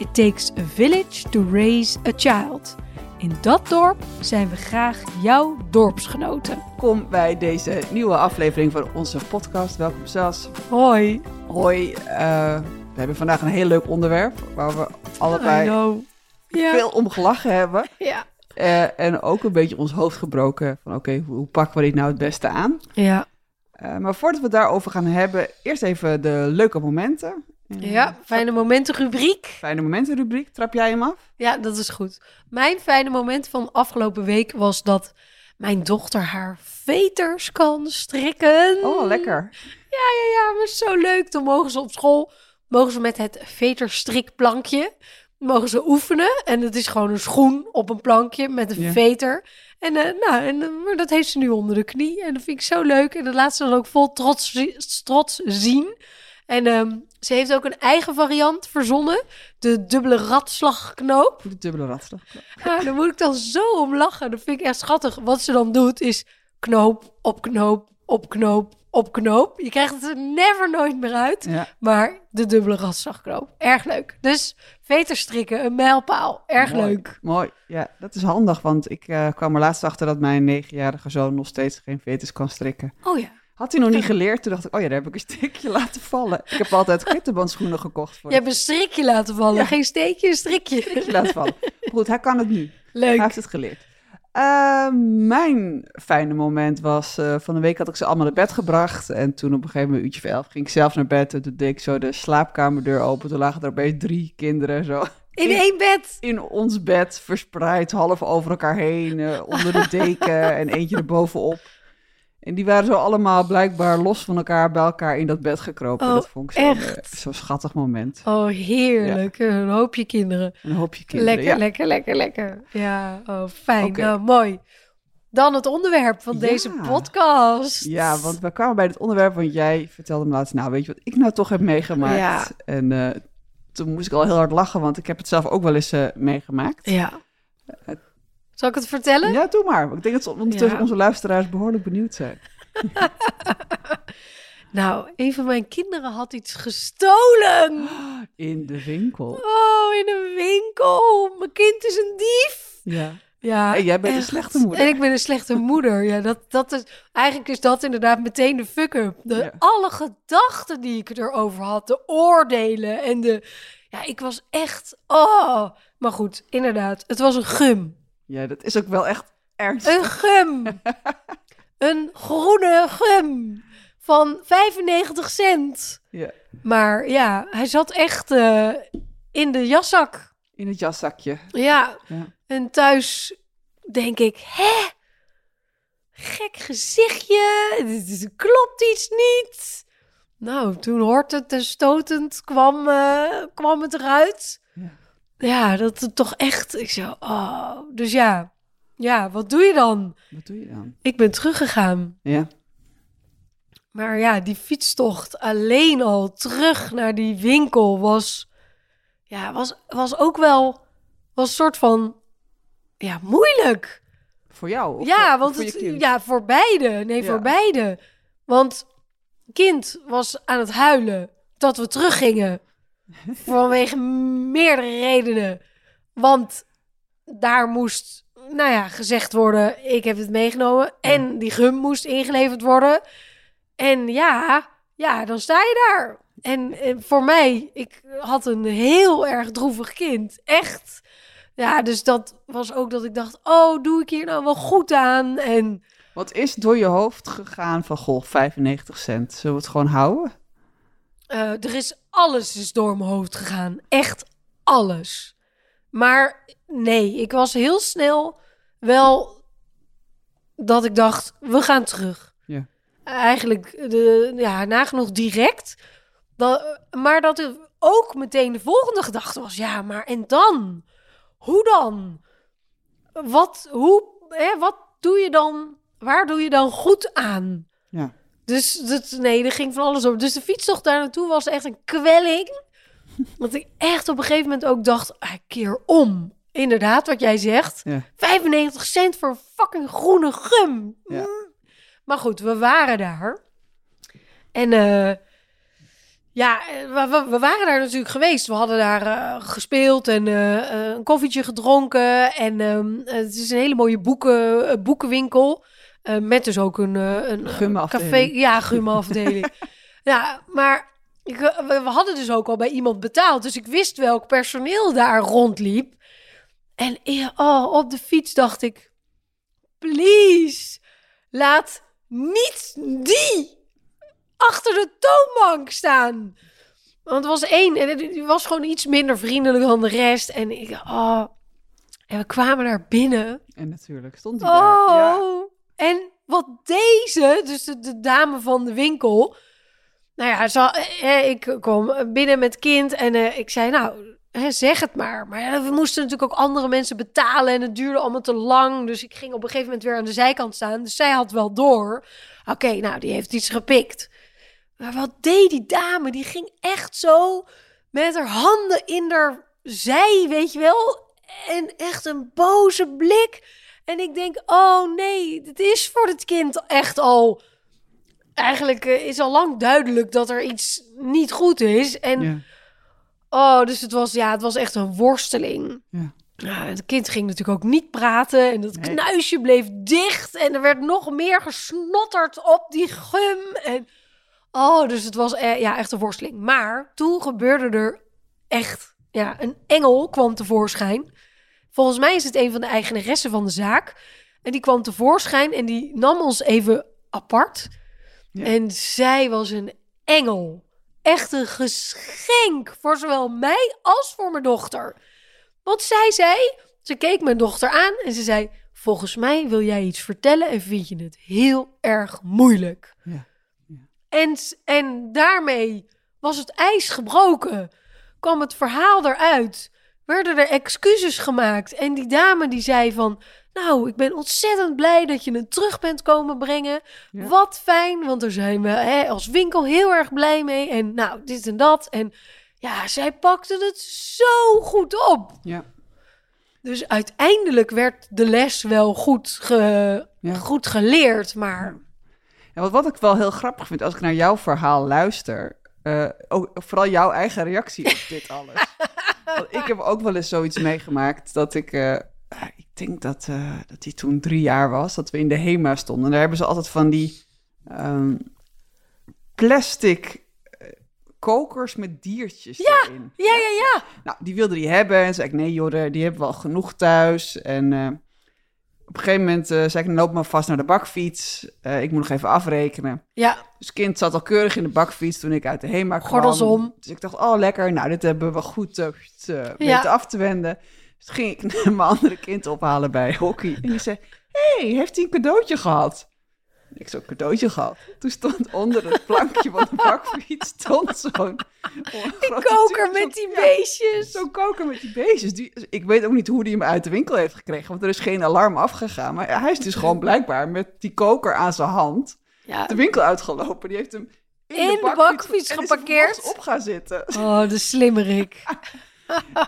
It takes a village to raise a child. In dat dorp zijn we graag jouw dorpsgenoten. Kom bij deze nieuwe aflevering van onze podcast. Welkom Sas. Hoi. Hoi. eh, we hebben vandaag een heel leuk onderwerp waar we allebei veel om gelachen hebben. Ja. Eh, en ook een beetje ons hoofd gebroken van oké, hoe, hoe pakken we dit nou het beste aan? Ja. Eh, maar voordat we het daarover gaan hebben, eerst even de leuke momenten. Ja, fijne momenten rubriek. Fijne momenten rubriek. Trap jij hem af? Ja, dat is goed. Mijn fijne moment van afgelopen week was dat mijn dochter haar veters kan strikken. Oh, lekker. Ja, ja, ja, maar zo leuk. Dan mogen ze op school, mogen ze met het veterstrikplankje, mogen ze oefenen. En het is gewoon een schoen op een plankje met een Ja. veter. En, eh, nou, en, eh, maar dat heeft ze nu onder de knie. En dat vind ik zo leuk. En dat laat ze dan ook vol trots, trots zien. En ehm, ze heeft ook een eigen variant verzonnen. De dubbele ratslagknoop. De dubbele ratslag. Ja, daar moet ik dan zo om lachen. Dat vind ik echt schattig. Wat ze dan doet is knoop op knoop op knoop op knoop. Je krijgt het er never nooit meer uit. Ja. Maar de dubbele ratslagknoop. Erg leuk. Dus veterstrikken, een mijlpaal. Erg Mooi. leuk. Mooi. Ja, dat is handig, want ik eh, kwam er laatst achter dat mijn negenjarige zoon nog steeds geen veters kan strikken. Oh ja. Had hij nog niet geleerd, toen dacht ik, oh ja, daar heb ik een steekje laten vallen. Ik heb altijd klittenbandschoenen gekocht voor Je hebt een strikje laten vallen. Ja. Geen steekje, een strikje. steekje laten vallen. Goed, hij kan het nu. Hij Leuk. heeft het geleerd. Eh, mijn fijne moment was, eh, van de week had ik ze allemaal naar bed gebracht. En toen op een gegeven moment, uurtje of elf, ging ik zelf naar bed. En toen deed ik zo de slaapkamerdeur open. Toen lagen er opeens drie kinderen zo In één bed. in ons bed, verspreid, half over elkaar heen, eh, onder de deken en eentje erbovenop. En die waren zo allemaal blijkbaar los van elkaar bij elkaar in dat bed gekropen. Oh, dat vond ik echt? eh, zo'n schattig moment. Oh, heerlijk. Een hoopje kinderen. Een hoopje kinderen. Lekker, ja. lekker, lekker, lekker. Ja, oh, fijn. Nou, mooi. Dan het onderwerp van Ja. deze podcast. Ja, want we kwamen bij dit onderwerp, want jij vertelde me laatst, nou weet je wat ik nou toch heb meegemaakt? Ja. En eh, toen moest ik al heel hard lachen, want ik heb het zelf ook wel eens eh, meegemaakt. Ja. Zal ik het vertellen? Ja, doe maar. Ik denk dat ondertussen Ja. onze luisteraars behoorlijk benieuwd zijn. Nou, een van mijn kinderen had iets gestolen. In de winkel. Oh, in een winkel. Mijn kind is een dief. Ja. Ja, En jij bent een echt. slechte moeder. En ik ben een slechte moeder. Ja, dat, dat is, eigenlijk is dat inderdaad meteen de fuck-up. De, Ja. Alle gedachten die ik erover had, de oordelen en de... Ja, ik was echt... Oh, maar goed, inderdaad. Het was een gum. Ja, dat is ook wel echt ernstig. Een gum. een groene gum. Van 95 cent. Ja, Maar ja, hij zat echt eh, in de jaszak. in het jaszakje. Ja, Ja. en thuis denk ik, hè? Gek gezichtje, dit klopt iets niet. Nou, toen hortend en stotend kwam, eh, kwam het eruit. Ja. Ja, dat het toch echt, ik zo, oh. Dus ja, ja, wat doe je dan? Wat doe je dan? Ik ben teruggegaan. Ja, Maar ja, die fietstocht alleen al terug naar die winkel was, ja, was, was ook wel, was een soort van, ja, moeilijk. voor jou? Ja, voor, want voor het, ja, voor beide. Nee, Ja. voor beide. Want kind was aan het huilen dat we teruggingen. Vanwege meerdere redenen. Want daar moest, nou ja, gezegd worden: ik heb het meegenomen. En die gum moest ingeleverd worden. En ja, ja, dan sta je daar. En, en voor mij, ik had een heel erg droevig kind. Echt. Ja, dus dat was ook dat ik dacht: oh, doe ik hier nou wel goed aan? En Wat is door je hoofd gegaan van, goh, 95 cent. Zullen we het gewoon houden? Eh, er is alles is door mijn hoofd gegaan. Echt alles. Maar nee, ik was heel snel wel dat ik dacht, we gaan terug. Ja. Eigenlijk de, ja, nagenoeg direct. Dat, maar dat er ook meteen de volgende gedachte was, ja, maar en dan? hoe dan? Wat, hoe, hè, wat doe je dan? Waar doe je dan goed aan? Ja. Dus dat, nee, er ging van alles op. Dus de fietstocht daar naartoe was echt een kwelling. Want ik echt op een gegeven moment ook dacht, ah, keer om. Inderdaad, wat jij zegt. Ja. 95 cent voor fucking groene gum. Ja. Mm. Maar goed, we waren daar. En eh, ja, eh, we, waren daar natuurlijk geweest. We hadden daar eh, gespeeld en een koffietje gedronken. En ehm, het is een hele mooie boeken, boekenwinkel. Eh, met dus ook een, eh, een eh, Gumafdeling. café. Ja, gumafdeling. ja, maar ik, we, hadden dus ook al bij iemand betaald. Dus ik wist welk personeel daar rondliep. En oh, op de fiets dacht ik... Please, laat niet die achter de toonbank staan. Want er was één en die was gewoon iets minder vriendelijk dan de rest. En ik, oh... En we kwamen daar binnen. En natuurlijk stond hij daar. Oh, Ja. En wat deze, dus de, dame van de winkel. Nou ja, ik kom binnen met kind en eh, ik zei, nou, zeg het maar. Maar ja, we moesten natuurlijk ook andere mensen betalen en het duurde allemaal te lang. Dus ik ging op een gegeven moment weer aan de zijkant staan. Dus zij had wel door. Oké, nou, die heeft iets gepikt. Maar wat deed die dame? Die ging echt zo met haar handen in haar zij, weet je wel? En echt een boze blik. En ik denk, oh nee, dit is voor het kind echt al... Eigenlijk eh, is al lang duidelijk dat er iets niet goed is. En Ja. oh, dus het was, ja, het was echt een worsteling. Ja. Nou, het kind ging natuurlijk ook niet praten. En dat Nee. knuisje bleef dicht. En er werd nog meer gesnotterd op die gum. En oh, dus het was eh, ja, echt een worsteling. Maar toen gebeurde er echt... Ja, een engel kwam tevoorschijn. Volgens mij is het een van de eigenaressen van de zaak. En die kwam tevoorschijn en die nam ons even apart. Ja. En zij was een engel. Echt een geschenk voor zowel mij als voor mijn dochter. Want zij zei, ze keek mijn dochter aan en ze zei: Volgens mij wil jij iets vertellen en vind je het heel erg moeilijk. Ja. En, en daarmee was het ijs gebroken. Kwam het verhaal eruit. Werden er excuses gemaakt. En die dame die zei van... Nou, ik ben ontzettend blij dat je het terug bent komen brengen. Ja. Wat fijn, want daar zijn we hè, als winkel heel erg blij mee. En nou, dit en dat. En ja, zij pakte het zo goed op. Ja. Dus uiteindelijk werd de les wel goed, ge, Ja. goed geleerd. Maar En wat, wat ik wel heel grappig vind als ik naar jouw verhaal luister, eh, ook, vooral jouw eigen reactie op dit alles. Ik heb ook wel eens zoiets meegemaakt dat ik, eh, ik denk dat, eh, dat die toen drie jaar was, dat we in de HEMA stonden. En daar hebben ze altijd van die ehm, plastic eh, kokers met diertjes erin. ja, ja, ja. Nou, die wilde die hebben. En zei ik, nee joh, die hebben we al genoeg thuis. En op een gegeven moment eh, zei ik, loop maar vast naar de bakfiets. Eh, ik moet nog even afrekenen. Ja, Dus kind zat al keurig in de bakfiets toen ik uit de HEMA kwam. Gordels om. Dus ik dacht, oh lekker, nou dit hebben we goed uh, Ja. weten af te wenden. Dus ging ik mijn andere kind ophalen bij hockey. En die zei, hé, hey, heeft hij een cadeautje gehad? Ik zo'n cadeautje gehad. Toen stond onder het plankje van de bakfiets stond zo'n... grote koker met die beestjes. Zo'n koker met die beestjes. Die, ik weet ook niet hoe die hem uit de winkel heeft gekregen, want er is geen alarm afgegaan. Maar hij is dus gewoon blijkbaar met die koker aan zijn hand ja. de winkel uitgelopen. Die heeft hem in, In de bakfiets is er geparkeerd. op gaan zitten. Oh, de slimmerik.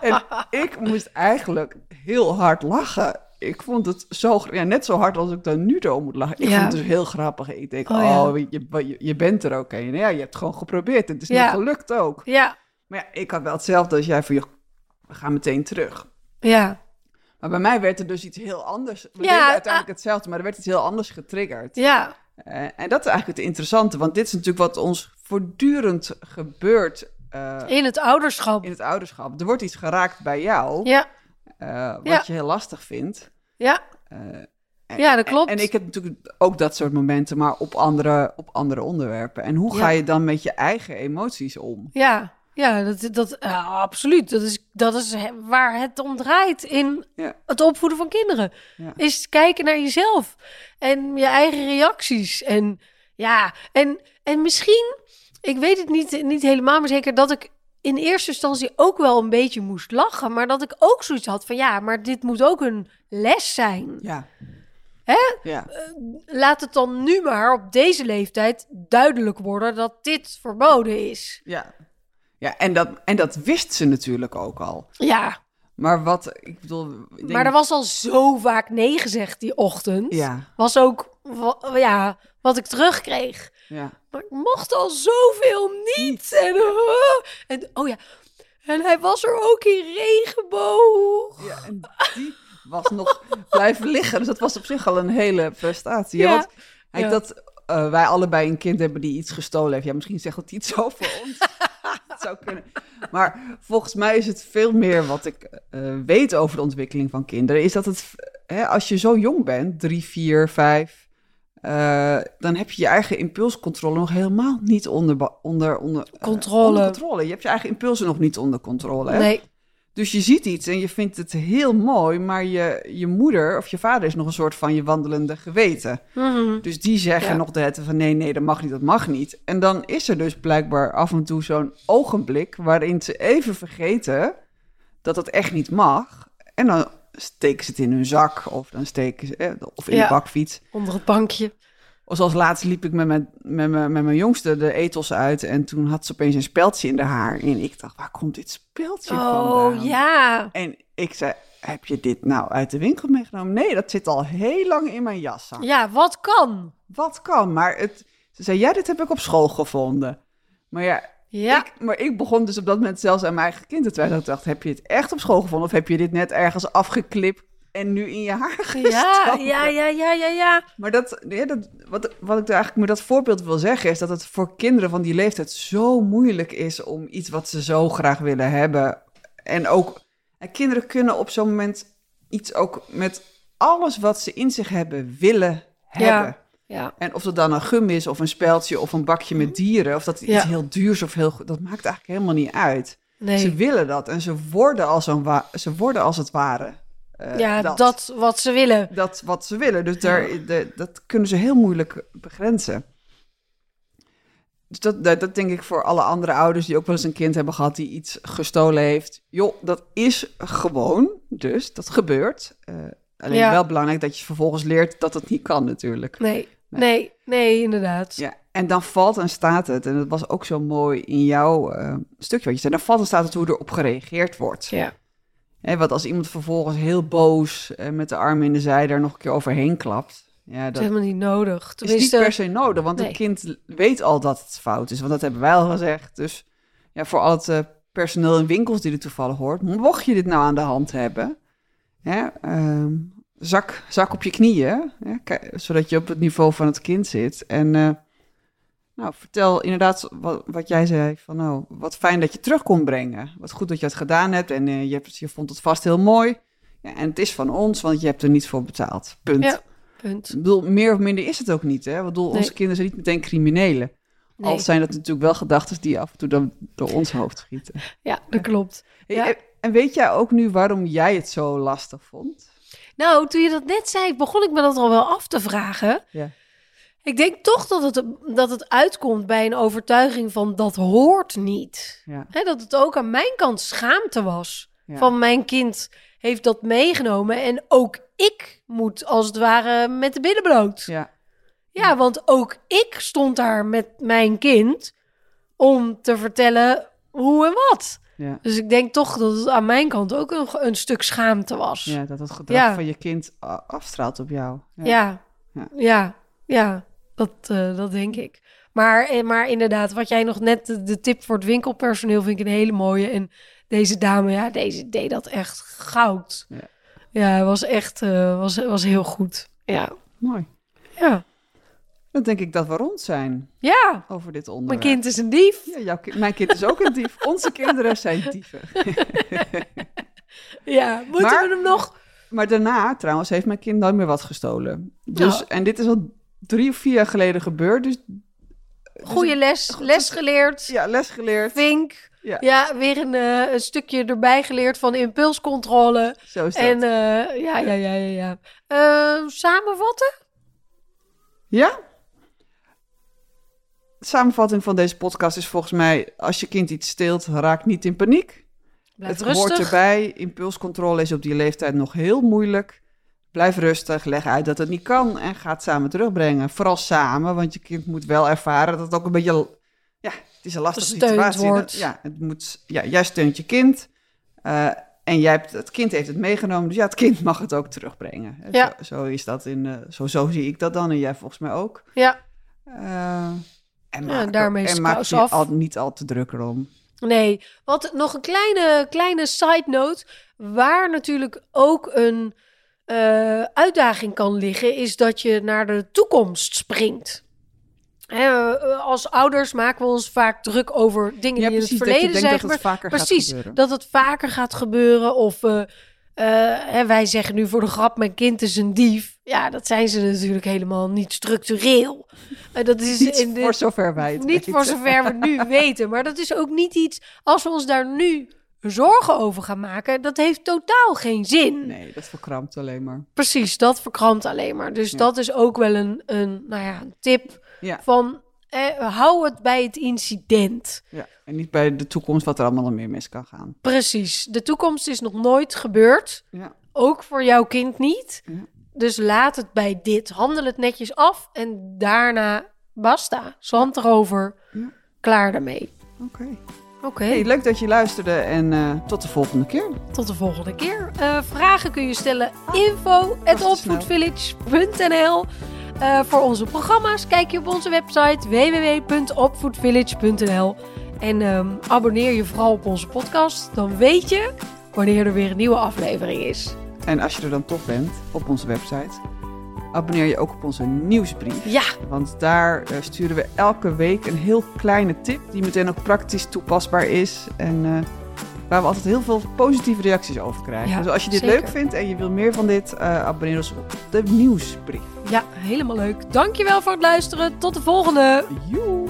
En ik moest eigenlijk heel hard lachen. Ik vond het zo, ja, net zo hard als ik dan nu erom moet lachen. Ik Ja. vond het dus heel grappig. Ik denk, Oh, oh, je, je, je bent er ook een. Ja, je hebt gewoon geprobeerd. Het is niet gelukt ook. Ja, Maar ja, ik had wel hetzelfde als jij van, joh, we gaan meteen terug. ja. Maar bij mij werd er dus iets heel anders. We Ja, deden uiteindelijk ah. hetzelfde, maar er werd iets heel anders getriggerd. Ja, Eh, en dat is eigenlijk het interessante, want dit is natuurlijk wat ons voortdurend gebeurt eh, in het ouderschap. in het ouderschap. Er wordt iets geraakt bij jou, Ja, eh, wat Ja. je heel lastig vindt. Ja, Eh, en, ja, dat klopt. En, en ik heb natuurlijk ook dat soort momenten, maar op andere, op andere onderwerpen. En hoe Ja. ga je dan met je eigen emoties om? Ja, ja dat, dat, ja, absoluut. Dat is, dat is waar het om draait in Ja. het opvoeden van kinderen. Is kijken naar jezelf en je eigen reacties. En ja, en, en misschien, ik weet het niet, niet helemaal, maar zeker dat ik in eerste instantie ook wel een beetje moest lachen. Maar dat ik ook zoiets had van ja, maar dit moet ook een les zijn. Ja. Hè? Ja. Laat het dan nu maar op deze leeftijd duidelijk worden dat dit verboden is. Ja. Ja, en dat, en dat wist ze natuurlijk ook al. Ja, Maar wat, ik bedoel... ik denk- maar er was al zo vaak nee gezegd die ochtend. Ja, Was ook ja, wat ik terugkreeg. ja. Maar ik mocht al zoveel niet. En, uh, en oh ja, en hij was er ook in regenboog. Ja, en die was nog blijven liggen. Dus dat was op zich al een hele prestatie. Ja, Ja. want Ja. dat eh, wij allebei een kind hebben die iets gestolen heeft. Ja, misschien zegt dat iets over ons. dat zou kunnen. Maar volgens mij is het veel meer wat ik eh, weet over de ontwikkeling van kinderen. Is dat het, hè, als je zo jong bent, drie, vier, vijf... eh, dan heb je je eigen impulscontrole nog helemaal niet onder, ba- onder, onder, eh, Controle. onder controle. Je hebt je eigen impulsen nog niet onder controle. Hè? Nee, Dus je ziet iets en je vindt het heel mooi, maar je, je moeder of je vader is nog een soort van je wandelende geweten. Mhm. Dus die zeggen Ja. nog de tijd van nee, nee, dat mag niet, dat mag niet. En dan is er dus blijkbaar af en toe zo'n ogenblik waarin ze even vergeten dat het echt niet mag. En dan steken ze het in hun zak of dan steken ze, eh, of in Ja. de bakfiets. onder het bankje. Of zoals laatst liep ik met mijn, met, mijn, met mijn jongste de etels uit en toen had ze opeens een speldje in de haar. En ik dacht, waar komt dit speldje Oh vandaan? ja. En ik zei, heb je dit nou uit de winkel meegenomen? Nee, dat zit al heel lang in mijn jaszak. Ja, wat kan? Wat kan, maar het, ze zei, ja, dit heb ik op school gevonden. Maar ja, Ja, ik, maar ik begon dus op dat moment zelfs aan mijn eigen kind te twijfelen. Ik dacht, heb je het echt op school gevonden? Of heb je dit net ergens afgeklipt en nu in je haar gestoken? ja, ja, ja, ja, ja, ja. Maar dat, ja, dat, wat, wat ik eigenlijk met dat voorbeeld wil zeggen, is dat het voor kinderen van die leeftijd zo moeilijk is om iets wat ze zo graag willen hebben. En ook, en kinderen kunnen op zo'n moment iets ook met alles wat ze in zich hebben, willen hebben. Ja, En of dat dan een gum is, of een speldje, of een bakje met dieren, of dat iets Ja. heel duurs of heel goed, dat maakt eigenlijk helemaal niet uit. nee. Ze willen dat en ze worden als, een ze worden als het ware. eh, ja, dat. wat ze willen. dat wat ze willen. Dus daar, de, dat kunnen ze heel moeilijk begrenzen. Dus dat, dat, dat denk ik voor alle andere ouders die ook wel eens een kind hebben gehad die iets gestolen heeft. Joh, dat is gewoon, dus dat gebeurt. Eh, alleen Ja. wel belangrijk dat je vervolgens leert dat het niet kan natuurlijk. Nee, nee, nee, inderdaad. Ja, en dan valt en staat het, en dat was ook zo mooi in jouw eh, stukje wat je zei, dan valt en staat het hoe erop gereageerd wordt. Ja. Hè, want als iemand vervolgens heel boos eh, met de armen in de zij daar nog een keer overheen klapt, ja, Dat is dat helemaal niet nodig. is niet Tenminste, per se nodig, want nee. een kind weet al dat het fout is, want dat hebben wij al gezegd. Dus ja, voor al het eh, personeel in winkels die er toevallig hoort, mocht je dit nou aan de hand hebben, ehm, zak, zak op je knieën, zodat je op het niveau van het kind zit. En eh, nou, vertel inderdaad wat, wat jij zei, van nou, wat fijn dat je terug kon brengen. Wat goed dat je het gedaan hebt en eh, je, hebt, je vond het vast heel mooi. Ja, en het is van ons, want je hebt er niet voor betaald. Punt. Ja. punt. Ik bedoel, meer of minder is het ook niet. Hè? Ik bedoel, Nee. onze kinderen zijn niet meteen criminelen. Nee. Al zijn dat natuurlijk wel gedachten die af en toe dan door ons hoofd schieten. Ja, dat klopt. Ja. en, en weet jij ook nu waarom jij het zo lastig vond? Nou, toen je dat net zei, begon ik me dat al wel af te vragen. Ja. Ik denk toch dat het, dat het uitkomt bij een overtuiging van dat hoort niet. Ja. Dat het ook aan mijn kant schaamte was. Ja. Van mijn kind heeft dat meegenomen en ook ik moet als het ware met de billen bloot. Ja. Ja, want ook ik stond daar met mijn kind om te vertellen hoe en wat. Ja. Dus ik denk toch dat het aan mijn kant ook een, een stuk schaamte was. ja, dat het gedrag Ja. van je kind a- afstraalt op jou. Ja. Ja, Ja. ja, ja, dat, eh, dat denk ik. Maar, eh, maar inderdaad, wat jij nog net, de, de tip voor het winkelpersoneel vind ik een hele mooie. En deze dame, ja, deze deed dat echt goud. Ja. Ja, was echt, eh, was, was heel goed. Ja, Mooi. ja, Dan denk ik dat we rond zijn ja. over dit Mijn onderwerp. kind is een dief. Ja, jouw ki- mijn kind is ook een dief. Onze kinderen zijn dieven. Ja, moeten Maar- we hem nog? Maar daarna, trouwens, heeft mijn kind nooit meer wat gestolen. Dus, Nou. En dit is al drie of vier jaar geleden gebeurd. Dus Goede les, les geleerd. ja, les geleerd. Vink. Ja. Ja, weer een, eh, een stukje erbij geleerd van impulscontrole. Zo is dat. En eh, ja, ja, ja, ja. ja. Eh, samenvatten? Ja? De samenvatting van deze podcast is volgens mij... als je kind iets steelt, raak niet in paniek. Blijf het rustig. hoort erbij. Impulscontrole is op die leeftijd nog heel moeilijk. Blijf rustig, leg uit dat het niet kan en ga het samen terugbrengen. Vooral samen, want je kind moet wel ervaren dat het ook een beetje... Ja, het is een lastige Gesteund situatie. wordt. Ja, het moet, ja, jij steunt je kind eh, en jij hebt, het kind heeft het meegenomen. Dus ja, het kind mag het ook terugbrengen. Ja. Zo, zo is dat in, eh, zo, zo zie ik dat dan en jij volgens mij ook. Ja, Eh, en Ja, maak, daarmee is en maak je af. al, niet al te druk erom. nee. Wat nog een kleine, kleine side note. Waar natuurlijk ook een eh, uitdaging kan liggen, is dat je naar de toekomst springt. Hè, eh, als ouders maken we ons vaak druk over dingen Ja, die in het verleden zijn Precies, dat het vaker gaat gebeuren. Of eh, eh, hè, wij zeggen nu voor de grap, mijn kind is een dief. Ja, dat zijn ze natuurlijk helemaal niet structureel. Eh, dat is Niet in de, voor zover wij het niet weten. voor zover we nu weten. Maar dat is ook niet iets, als we ons daar nu zorgen over gaan maken, dat heeft totaal geen zin. Nee, dat verkrampt alleen maar. Precies, dat verkrampt alleen maar. Dus Ja. dat is ook wel een, een, nou ja, een tip Ja. van eh, hou het bij het incident. Ja, en niet bij de toekomst wat er allemaal nog meer mis kan gaan. Precies, de toekomst is nog nooit gebeurd. Ja, Ook voor jouw kind niet. Ja. Dus laat het bij dit. Handel het netjes af en daarna basta. Zand erover. Ja. Klaar daarmee. oké. Oké, Hey, leuk dat je luisterde en eh, tot de volgende keer. tot de volgende keer. Eh, vragen kun je stellen info at Eh, voor onze programma's kijk je op onze website www.opvoedvillage.nl en ehm, abonneer je vooral op onze podcast. Dan weet je wanneer er weer een nieuwe aflevering is. En als je er dan toch bent, op onze website, abonneer je ook op onze nieuwsbrief. Ja, Want daar eh, sturen we elke week een heel kleine tip die meteen ook praktisch toepasbaar is. En eh, waar we altijd heel veel positieve reacties over krijgen. Ja, dus als je dit zeker. leuk vindt en je wil meer van dit, eh, abonneer ons op de nieuwsbrief. ja, helemaal leuk. Dankjewel voor het luisteren. Tot de volgende. Joe!